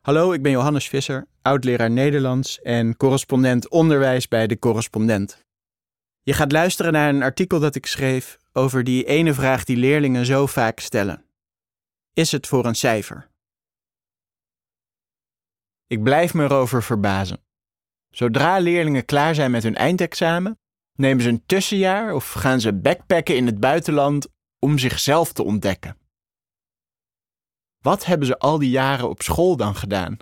Hallo, ik ben Johannes Visser, oud-leraar Nederlands en correspondent onderwijs bij De Correspondent. Je gaat luisteren naar een artikel dat ik schreef over die ene vraag die leerlingen zo vaak stellen. Is het voor een cijfer? Ik blijf me erover verbazen. Zodra leerlingen klaar zijn met hun eindexamen, nemen ze een tussenjaar of gaan ze backpacken in het buitenland om zichzelf te ontdekken. Wat hebben ze al die jaren op school dan gedaan?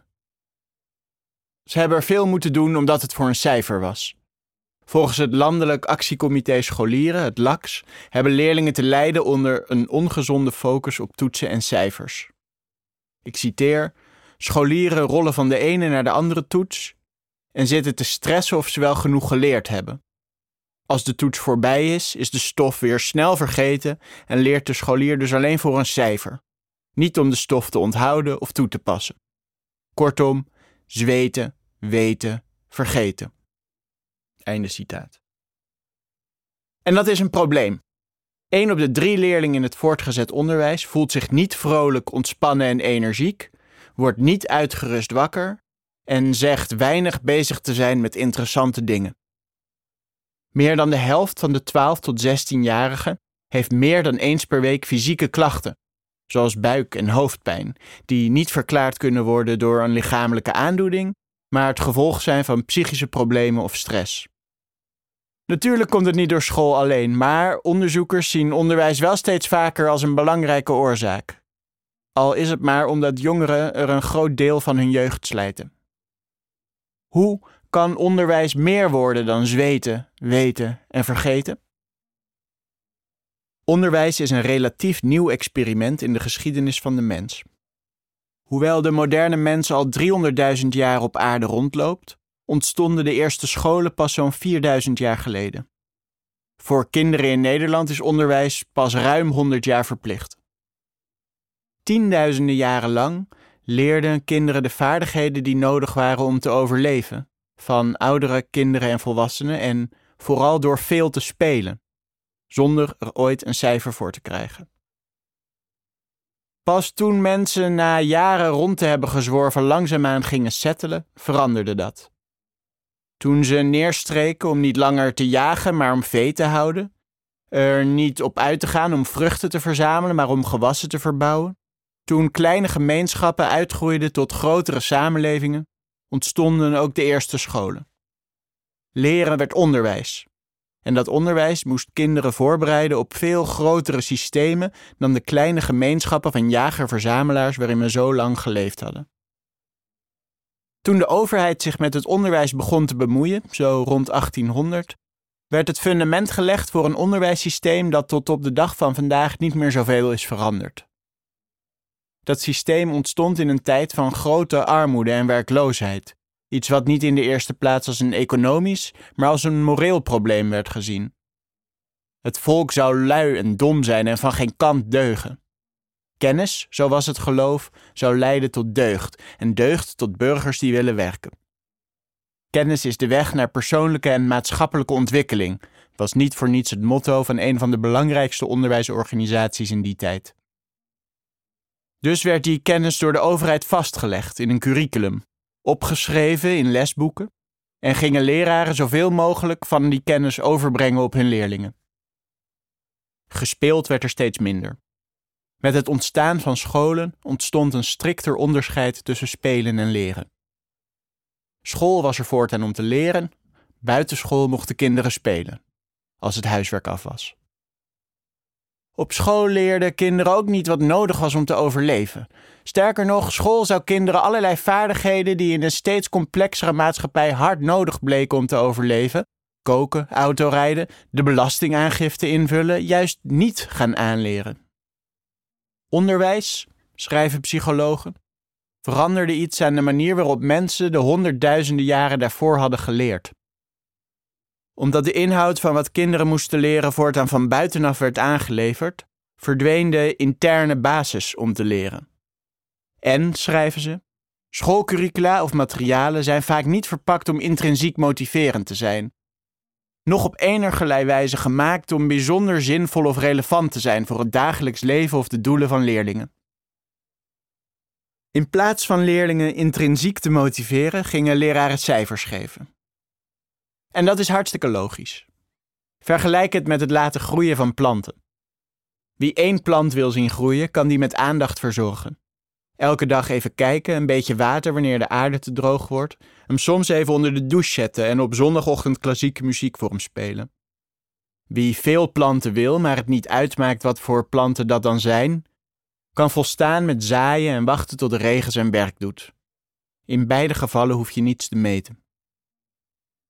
Ze hebben er veel moeten doen omdat het voor een cijfer was. Volgens het Landelijk Actiecomité Scholieren, het LAX, hebben leerlingen te lijden onder een ongezonde focus op toetsen en cijfers. Ik citeer: Scholieren rollen van de ene naar de andere toets en zitten te stressen of ze wel genoeg geleerd hebben. Als de toets voorbij is, is de stof weer snel vergeten en leert de scholier dus alleen voor een cijfer niet om de stof te onthouden of toe te passen. Kortom, zweten, weten, vergeten. Einde citaat. En dat is een probleem. Een op de drie leerlingen in het voortgezet onderwijs voelt zich niet vrolijk, ontspannen en energiek, wordt niet uitgerust wakker en zegt weinig bezig te zijn met interessante dingen. Meer dan de helft van de 12 tot 16-jarigen heeft meer dan eens per week fysieke klachten, zoals buik- en hoofdpijn, die niet verklaard kunnen worden door een lichamelijke aandoening, maar het gevolg zijn van psychische problemen of stress. Natuurlijk komt het niet door school alleen, maar onderzoekers zien onderwijs wel steeds vaker als een belangrijke oorzaak. Al is het maar omdat jongeren er een groot deel van hun jeugd slijten. Hoe kan onderwijs meer worden dan zweten, weten en vergeten? Onderwijs is een relatief nieuw experiment in de geschiedenis van de mens. Hoewel de moderne mens al 300.000 jaar op aarde rondloopt, ontstonden de eerste scholen pas zo'n 4000 jaar geleden. Voor kinderen in Nederland is onderwijs pas ruim 100 jaar verplicht. Tienduizenden jaren lang leerden kinderen de vaardigheden die nodig waren om te overleven, van oudere kinderen en volwassenen en vooral door veel te spelen zonder er ooit een cijfer voor te krijgen. Pas toen mensen na jaren rond te hebben gezworven langzaamaan gingen settelen, veranderde dat. Toen ze neerstreken om niet langer te jagen, maar om vee te houden, er niet op uit te gaan om vruchten te verzamelen, maar om gewassen te verbouwen, toen kleine gemeenschappen uitgroeiden tot grotere samenlevingen, ontstonden ook de eerste scholen. Leren werd onderwijs, en dat onderwijs moest kinderen voorbereiden op veel grotere systemen dan de kleine gemeenschappen van jager-verzamelaars waarin we zo lang geleefd hadden. Toen de overheid zich met het onderwijs begon te bemoeien, zo rond 1800, werd het fundament gelegd voor een onderwijssysteem dat tot op de dag van vandaag niet meer zoveel is veranderd. Dat systeem ontstond in een tijd van grote armoede en werkloosheid, Iets wat niet in de eerste plaats als een economisch, maar als een moreel probleem werd gezien. Het volk zou lui en dom zijn en van geen kant deugen. Kennis, zo was het geloof, zou leiden tot deugd en deugd tot burgers die willen werken. Kennis is de weg naar persoonlijke en maatschappelijke ontwikkeling, was niet voor niets het motto van een van de belangrijkste onderwijsorganisaties in die tijd. Dus werd die kennis door de overheid vastgelegd in een curriculum, opgeschreven in lesboeken en gingen leraren zoveel mogelijk van die kennis overbrengen op hun leerlingen. Gespeeld werd er steeds minder. Met het ontstaan van scholen ontstond een strikter onderscheid tussen spelen en leren. School was er voortaan om te leren, buitenschool mochten kinderen spelen, als het huiswerk af was. Op school leerden kinderen ook niet wat nodig was om te overleven. Sterker nog, school zou kinderen allerlei vaardigheden die in een steeds complexere maatschappij hard nodig bleken om te overleven, koken, autorijden, de belastingaangifte invullen, juist niet gaan aanleren. Onderwijs, schrijven psychologen, veranderde iets aan de manier waarop mensen de honderdduizenden jaren daarvoor hadden geleerd omdat de inhoud van wat kinderen moesten leren voortaan van buitenaf werd aangeleverd, verdween de interne basis om te leren. En, schrijven ze, schoolcurricula of materialen zijn vaak niet verpakt om intrinsiek motiverend te zijn, nog op enigerlei wijze gemaakt om bijzonder zinvol of relevant te zijn voor het dagelijks leven of de doelen van leerlingen. In plaats van leerlingen intrinsiek te motiveren, gingen leraren cijfers geven. En dat is hartstikke logisch. Vergelijk het met het laten groeien van planten. Wie één plant wil zien groeien, kan die met aandacht verzorgen. Elke dag even kijken, een beetje water wanneer de aarde te droog wordt, hem soms even onder de douche zetten en op zondagochtend klassieke muziek voor hem spelen. Wie veel planten wil, maar het niet uitmaakt wat voor planten dat dan zijn, kan volstaan met zaaien en wachten tot de regen zijn werk doet. In beide gevallen hoef je niets te meten.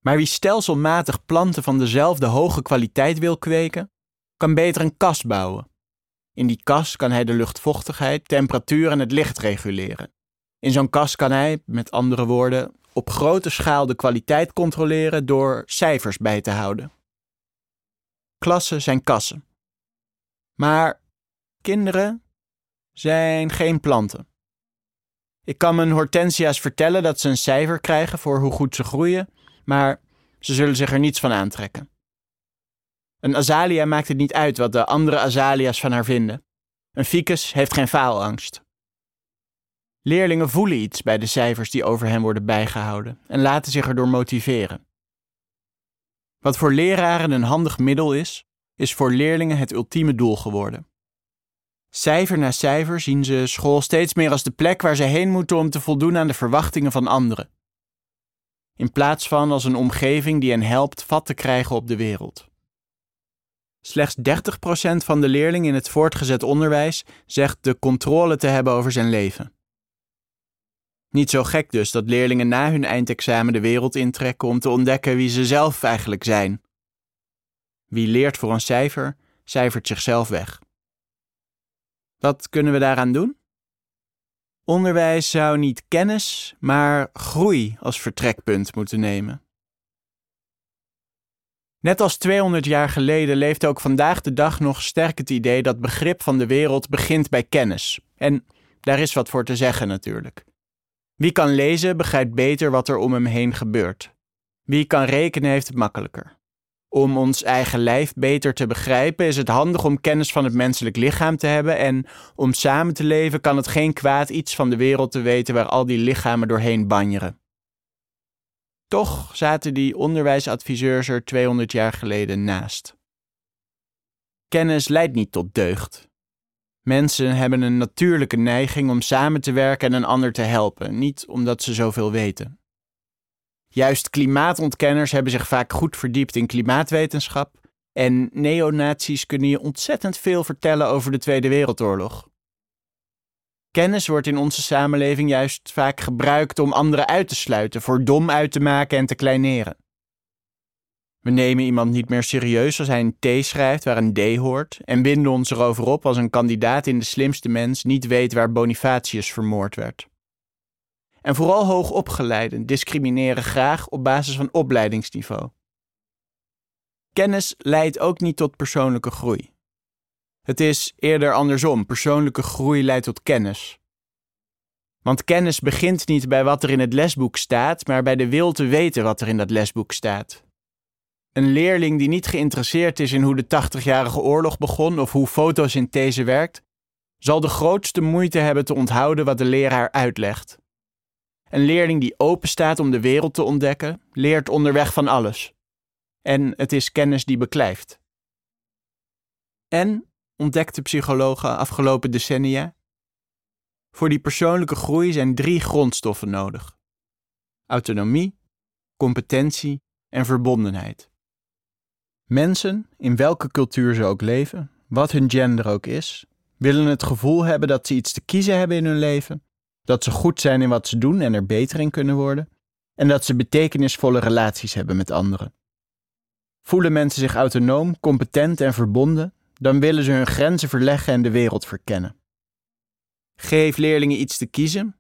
Maar wie stelselmatig planten van dezelfde hoge kwaliteit wil kweken, kan beter een kas bouwen. In die kas kan hij de luchtvochtigheid, temperatuur en het licht reguleren. In zo'n kas kan hij, met andere woorden, op grote schaal de kwaliteit controleren door cijfers bij te houden. Klassen zijn kassen. Maar kinderen zijn geen planten. Ik kan mijn hortensia's vertellen dat ze een cijfer krijgen voor hoe goed ze groeien, maar ze zullen zich er niets van aantrekken. Een azalia maakt het niet uit wat de andere azalia's van haar vinden. Een ficus heeft geen faalangst. Leerlingen voelen iets bij de cijfers die over hen worden bijgehouden en laten zich erdoor motiveren. Wat voor leraren een handig middel is, is voor leerlingen het ultieme doel geworden. Cijfer na cijfer zien ze school steeds meer als de plek waar ze heen moeten om te voldoen aan de verwachtingen van anderen. In plaats van als een omgeving die hen helpt vat te krijgen op de wereld. Slechts 30% van de leerlingen in het voortgezet onderwijs zegt de controle te hebben over zijn leven. Niet zo gek dus dat leerlingen na hun eindexamen de wereld intrekken om te ontdekken wie ze zelf eigenlijk zijn. Wie leert voor een cijfer, cijfert zichzelf weg. Wat kunnen we daaraan doen? Onderwijs zou niet kennis, maar groei als vertrekpunt moeten nemen. Net als 200 jaar geleden leeft ook vandaag de dag nog sterk het idee dat begrip van de wereld begint bij kennis. En daar is wat voor te zeggen natuurlijk. Wie kan lezen, begrijpt beter wat er om hem heen gebeurt. Wie kan rekenen, heeft het makkelijker. Om ons eigen lijf beter te begrijpen is het handig om kennis van het menselijk lichaam te hebben en om samen te leven kan het geen kwaad iets van de wereld te weten waar al die lichamen doorheen banjeren. Toch zaten die onderwijsadviseurs er 200 jaar geleden naast. Kennis leidt niet tot deugd. Mensen hebben een natuurlijke neiging om samen te werken en een ander te helpen, niet omdat ze zoveel weten. Juist klimaatontkenners hebben zich vaak goed verdiept in klimaatwetenschap en neonazies kunnen je ontzettend veel vertellen over de Tweede Wereldoorlog. Kennis wordt in onze samenleving juist vaak gebruikt om anderen uit te sluiten, voor dom uit te maken en te kleineren. We nemen iemand niet meer serieus als hij een T schrijft waar een D hoort en winden ons erover op als een kandidaat in de slimste mens niet weet waar Bonifatius vermoord werd. En vooral hoogopgeleiden discrimineren graag op basis van opleidingsniveau. Kennis leidt ook niet tot persoonlijke groei. Het is eerder andersom. Persoonlijke groei leidt tot kennis. Want kennis begint niet bij wat er in het lesboek staat, maar bij de wil te weten wat er in dat lesboek staat. Een leerling die niet geïnteresseerd is in hoe de 80-jarige oorlog begon of hoe fotosynthese werkt, zal de grootste moeite hebben te onthouden wat de leraar uitlegt. Een leerling die open staat om de wereld te ontdekken, leert onderweg van alles. En het is kennis die beklijft. En, ontdekte psychologen afgelopen decennia, voor die persoonlijke groei zijn drie grondstoffen nodig: autonomie, competentie en verbondenheid. Mensen, in welke cultuur ze ook leven, wat hun gender ook is, willen het gevoel hebben dat ze iets te kiezen hebben in hun leven dat ze goed zijn in wat ze doen en er beter in kunnen worden, en dat ze betekenisvolle relaties hebben met anderen. Voelen mensen zich autonoom, competent en verbonden, dan willen ze hun grenzen verleggen en de wereld verkennen. Geef leerlingen iets te kiezen,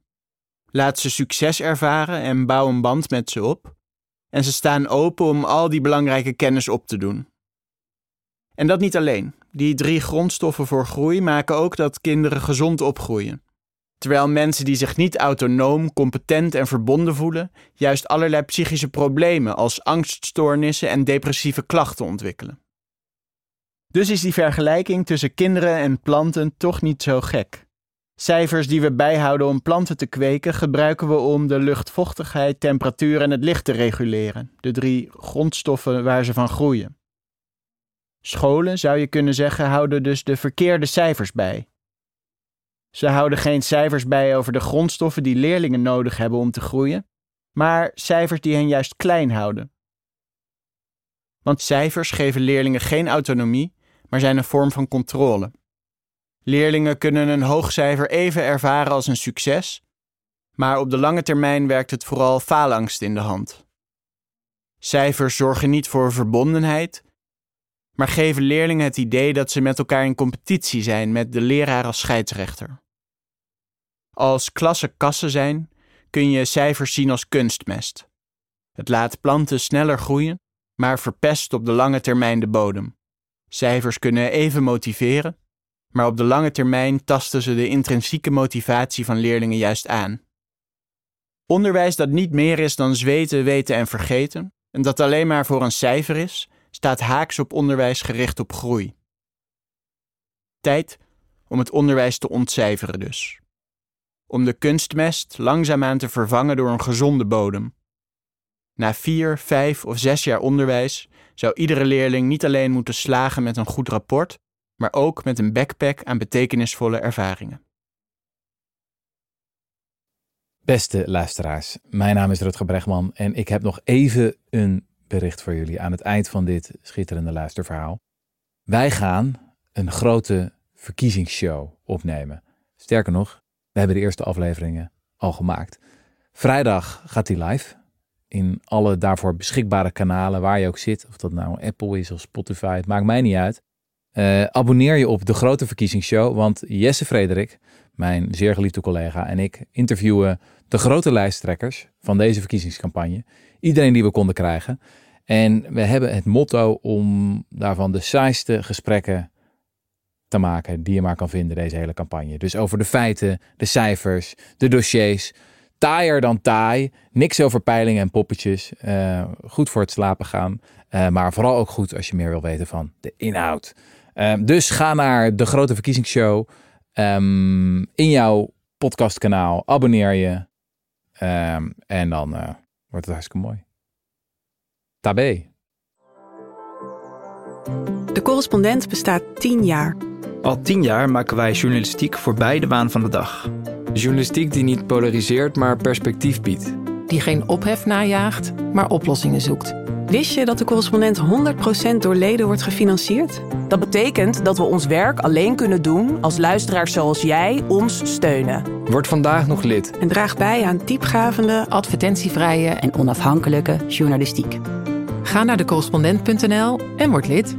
laat ze succes ervaren en bouw een band met ze op, en ze staan open om al die belangrijke kennis op te doen. En dat niet alleen. Die drie grondstoffen voor groei maken ook dat kinderen gezond opgroeien. Terwijl mensen die zich niet autonoom, competent en verbonden voelen, juist allerlei psychische problemen als angststoornissen en depressieve klachten ontwikkelen. Dus is die vergelijking tussen kinderen en planten toch niet zo gek. Cijfers die we bijhouden om planten te kweken gebruiken we om de luchtvochtigheid, temperatuur en het licht te reguleren, de drie grondstoffen waar ze van groeien. Scholen, zou je kunnen zeggen, houden dus de verkeerde cijfers bij. Ze houden geen cijfers bij over de grondstoffen die leerlingen nodig hebben om te groeien, maar cijfers die hen juist klein houden. Want cijfers geven leerlingen geen autonomie, maar zijn een vorm van controle. Leerlingen kunnen een hoog cijfer even ervaren als een succes, maar op de lange termijn werkt het vooral faalangst in de hand. Cijfers zorgen niet voor verbondenheid, maar geven leerlingen het idee dat ze met elkaar in competitie zijn met de leraar als scheidsrechter. Als klassen kassen zijn, kun je cijfers zien als kunstmest. Het laat planten sneller groeien, maar verpest op de lange termijn de bodem. Cijfers kunnen even motiveren, maar op de lange termijn tasten ze de intrinsieke motivatie van leerlingen juist aan. Onderwijs dat niet meer is dan zweten, weten en vergeten, en dat alleen maar voor een cijfer is, staat haaks op onderwijs gericht op groei. Tijd om het onderwijs te ontcijferen dus. Om de kunstmest langzaamaan te vervangen door een gezonde bodem. Na vier, vijf of zes jaar onderwijs zou iedere leerling niet alleen moeten slagen met een goed rapport, maar ook met een backpack aan betekenisvolle ervaringen. Beste luisteraars, mijn naam is Rutger Bregman en ik heb nog even een bericht voor jullie aan het eind van dit schitterende luisterverhaal. Wij gaan een grote verkiezingsshow opnemen. Sterker nog, we hebben de eerste afleveringen al gemaakt. Vrijdag gaat die live in alle daarvoor beschikbare kanalen waar je ook zit. Of dat nou Apple is of Spotify, het maakt mij niet uit. Uh, abonneer je op de grote verkiezingsshow, want Jesse Frederik, mijn zeer geliefde collega, en ik interviewen de grote lijsttrekkers van deze verkiezingscampagne. Iedereen die we konden krijgen. En we hebben het motto om daarvan de saaiste gesprekken te maken die je maar kan vinden deze hele campagne. Dus over de feiten, de cijfers, de dossiers. Taaier dan taai. Niks over peilingen en poppetjes. Uh, goed voor het slapen gaan. Uh, maar vooral ook goed als je meer wil weten van de inhoud. Uh, dus ga naar de grote verkiezingsshow. Um, in jouw podcastkanaal. Abonneer je. Um, en dan wordt het hartstikke mooi. Tabé. De correspondent bestaat tien jaar. Al tien jaar maken wij journalistiek voorbij de waan van de dag. Journalistiek die niet polariseert, maar perspectief biedt. Die geen ophef najaagt, maar oplossingen zoekt. Wist je dat de correspondent 100% door leden wordt gefinancierd? Dat betekent dat we ons werk alleen kunnen doen als luisteraars zoals jij ons steunen. Word vandaag nog lid. En draag bij aan diepgavende, advertentievrije en onafhankelijke journalistiek. Ga naar decorrespondent.nl en word lid.